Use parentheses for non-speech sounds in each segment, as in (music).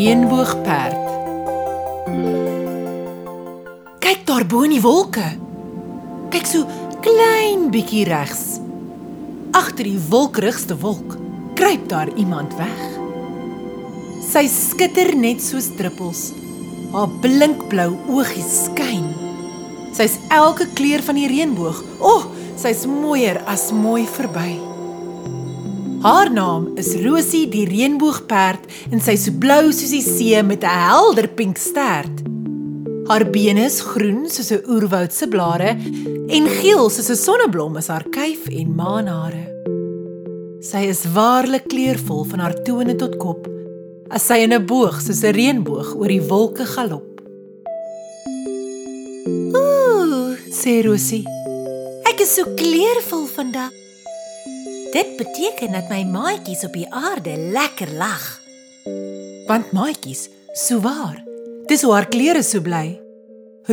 reënboogperd. Kyk daar bo in die wolke. Kyk so klein bietjie regs. Agter die wolkrigste wolk kruip daar iemand weg. Sy skitter net soos druppels. Haar blinkblou oogies skyn. Sy's elke kleur van die reënboog. O, oh, sy's mooier as mooi verby. Haar naam is Rosie die reënboogperd en sy is so blou soos die see met 'n helder pink stert. Haar bene is groen soos 'n oerwoud se blare en geel soos 'n sonneblom is haar kuif en maanhare. Sy is waarlik kleurvol van haar tone tot kop as sy in 'n boog soos 'n reënboog oor die wolke galop. Ooh, Sê Rosie, ek is so kleurvol vandag. Dit beteken dat my maatjies op die aarde lekker lag. want maatjies, so waar. Dis hoe haar klere so bly.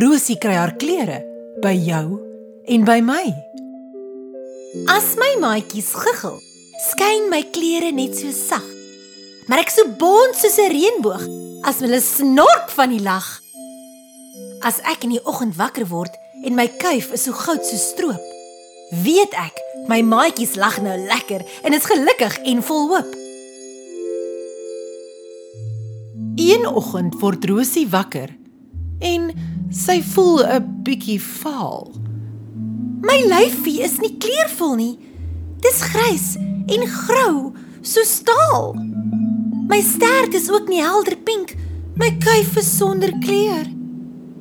Rosie kry haar klere by jou en by my. As my maatjies giggel, skyn my klere net so sag. Maar ek so bont soos 'n reënboog as hulle snork van die lag. As ek in die oggend wakker word en my kuif is so goud so stroop, weet ek my maatjies lag nou lekker en is gelukkig en vol hoop. Een oggend word Rosie wakker en sy voel 'n bietjie vaal. My lyfie is nie kleurvol nie. Dis grys en grou, so staal. My stert is ook nie helder pink. My kuif is sonder kleur.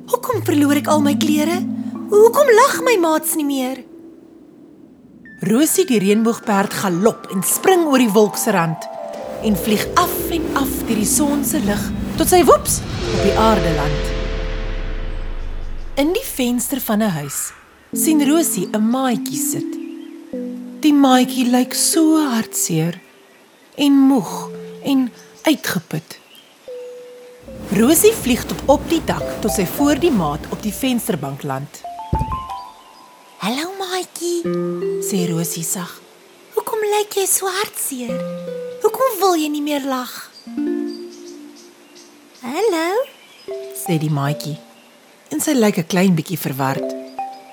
Hoekom verloor ek al my klere? Hoekom lag my maats nie meer? Rosie die reënboogperd galop en spring oor die wolk se rand en vlieg af en af deur die son se lig tot sy woeps op die aarde land. In die venster van 'n huis sien Rosie 'n maatjie sit. Die maatjie lyk so hartseer en moeg en uitgeput. Rosie vlieg tot op die dak tot sy voor die maat op die vensterbank land. Hallo maatjie, Sê Rosie sag. hoekom lyk jy so hartseer? Hoekom wil jy nie meer lag? Hallo, sê die maatjie. En sy lyk 'n klein bietjie verward.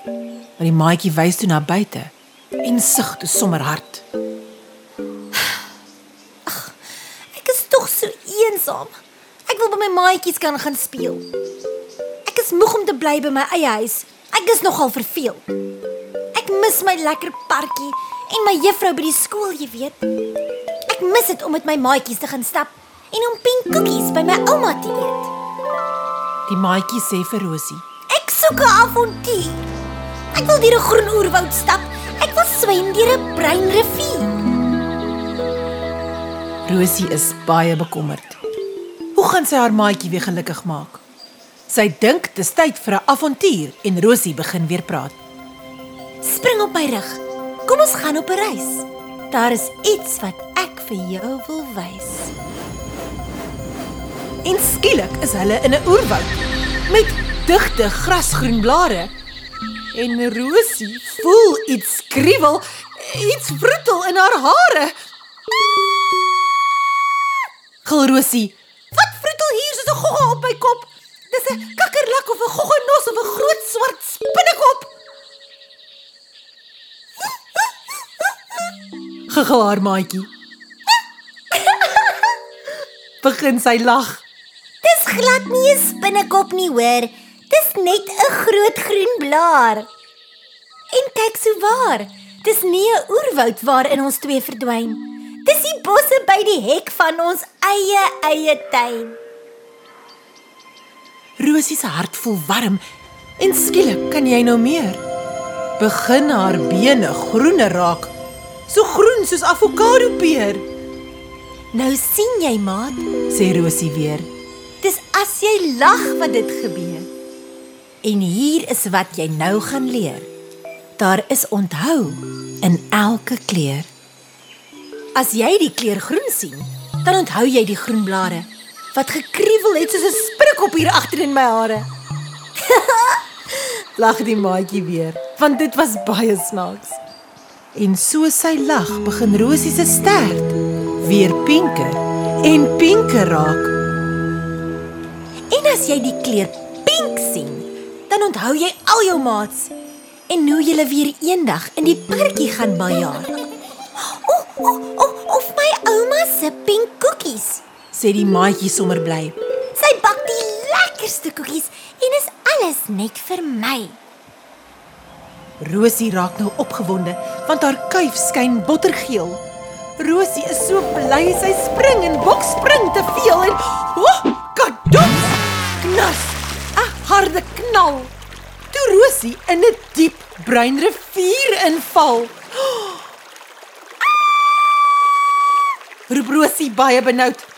Maar die maatjie wys toe na buite en sug te sommer hard. (sighs) ek is tog so eensaam. Ek wil by my maatjies kan gaan speel. Ek is moeg om te bly by my eie huis. Ek is nogal verveel. Mis my lekker parkie en my juffrou by die skool, jy weet. Ek mis dit om met my maatjies te gaan stap en om pink koekies by my ouma te eet. Die maatjie sê vir Rosie: Ek soek 'n avontuur. Ek wil deur 'n groen oerwoud stap. Ek wil swem deur 'n bruin rivier. Rosie is baie bekommerd. Hoe gaan sy haar maatjie weer gelukkig maak? Sy dink dis tyd vir 'n avontuur en Rosie begin weer praat. Spring op my rug. Kom ons gaan op 'n reis. Daar is iets wat ek vir jou wil wys. En skielik is hulle in 'n oerwoud met digte grasgroen blare. En Rosie voel iets skriewel, iets writtel in haar hare. Gil Rosie, Wat vroetel hier soos 'n gogga op my kop? Dis 'n kakkerlak of 'n goggenos of 'n groot swart spinnekop. Gegil haar maatjie. Begin sy lag. Dis glad nie 'n spinnekop nie, hoor. Dis net 'n groot groen blaar. En kyk so waar. Dis nie 'n oerwoud waarin ons twee verdwyn. Dis die bosse by die hek van ons eie eie tuin. Rosie se hart voel warm en skielik kan jy nou meer. Begin haar bene groener raak. So groen soos avokado peer, Nou sien jy, maat, sê Rosie weer. dis as jy lag wat dit gebeur. En hier is wat jy nou gaan leer. Daar is onthou in elke kleur. As jy die kleur groen sien, dan onthou jy die groen blare wat gekruiwel het soos 'n spinnekop hier agter in my hare. (laughs) Lag die maatjie weer, want dit was baie snaaks. En so sy lag, begin Rosie se stert weer pinker en pinker raak. as jy die kleur pink sien, dan onthou jy al jou maats en hoe julle weer eendag in die parkie gaan baljaar. O, o, o, of my ouma se pink koekies, sê die maatjie sommer bly. Sy bak die lekkerste koekies en is alles net vir my. Rosie raak nou opgewonde want haar kuif skyn bottergeel. Rosie is so bly sy spring en boks spring te veel en o, oh, kadots! Knas! 'n Harde knal. Toe Rosie in 'n diep bruin rivier inval. (gasps) Roep Rosie baie benoud.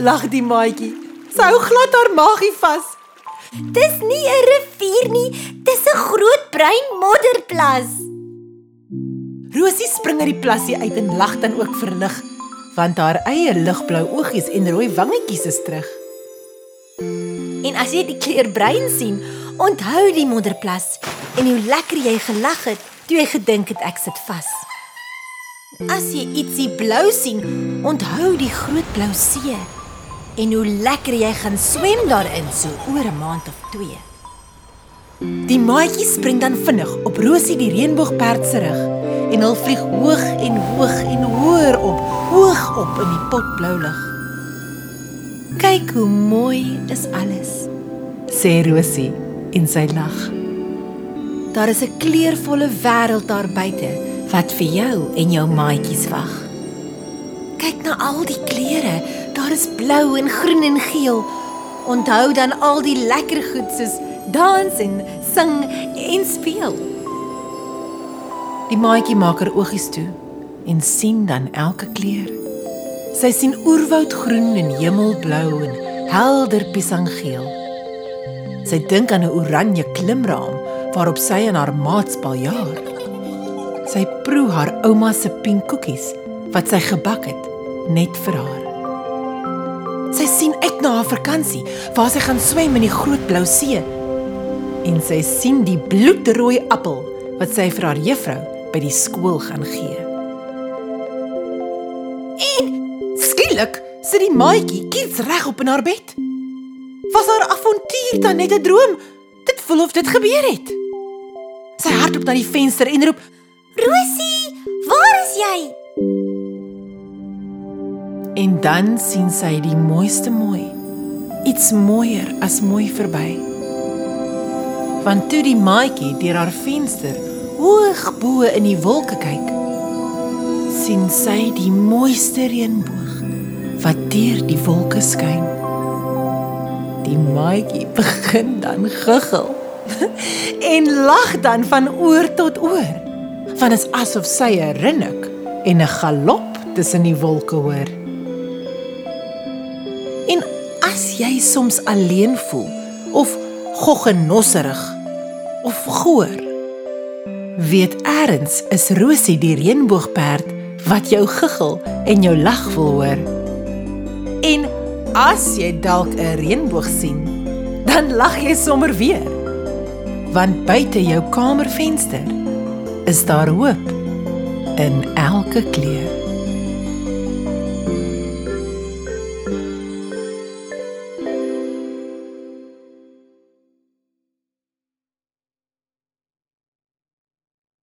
Lag die maatjie. Sy hou glad haar maagie vas. Dis nie 'n rivier nie, dis 'n groot bruin modderplas. Rosie spring uit die plasie uit en lag dan ook verlig, want haar eie ligblou oogies en rooi wangetjies is terug. En as jy die kleur bruin sien, onthou die modderplas en hoe lekker jy gelag het toe jy gedink het ek sit vas. As jy ietsie blou sien, onthou die groot blou see en hoe lekker jy gaan swem daarin so oor 'n maand of 2. Die maatjie spring dan vinnig op Rosie die reënboogperd se rug en hulle vlieg hoog en hoog en hoër op, hoog op in die potblou lug. Kyk hoe mooi is alles, sê Rosie en sy lag. Daar is 'n kleurvolle wêreld daar buite wat vir jou en jou maatjies wag. Kyk na al die kleure. Daar is blou en groen en geel. Onthou dan al die lekker goed soos dans en sing en speel. Die maatjie maak haar oogies toe en sien dan elke kleur. Sy sien oerwoudgroen en hemelblou en helder piesanggeel. Sy dink aan 'n oranje klimraam waarop sy en haar maats baljaar. Sy proe haar ouma se pink koekies wat sy gebak het net vir haar. Uit na haar vakansie waar sy gaan swem in die groot blou see. En sy sien die bloedrooi appel wat sy vir haar juffrou by die skool gaan gee. En skielik sit die maatjie kiets reg op in haar bed. Was haar avontuur dan net 'n droom? Dit voel of dit gebeur het. Sy hardloop na die venster en roep: "Rosie, waar is jy?" En dan sien sy die mooiste mooi. Iets mooier as mooi verby. Want toe die maatjie deur haar venster hoog bo in die wolke kyk, sien sy die mooiste reënboog wat deur die wolke skyn. Die maatjie (laughs) begin dan guggel (laughs) en lag dan van oor tot oor. Want dit is asof sy 'n rinnik en 'n galop tussen die wolke hoor. As jy soms alleen voel of goggenosserig of goor, weet eers is Rosie die reënboogperd wat jou guggel en jou lag wil hoor. En as jy dalk 'n reënboog sien, dan lag jy sommer weer. Want buite jou kamervenster is daar hoop in elke kleur.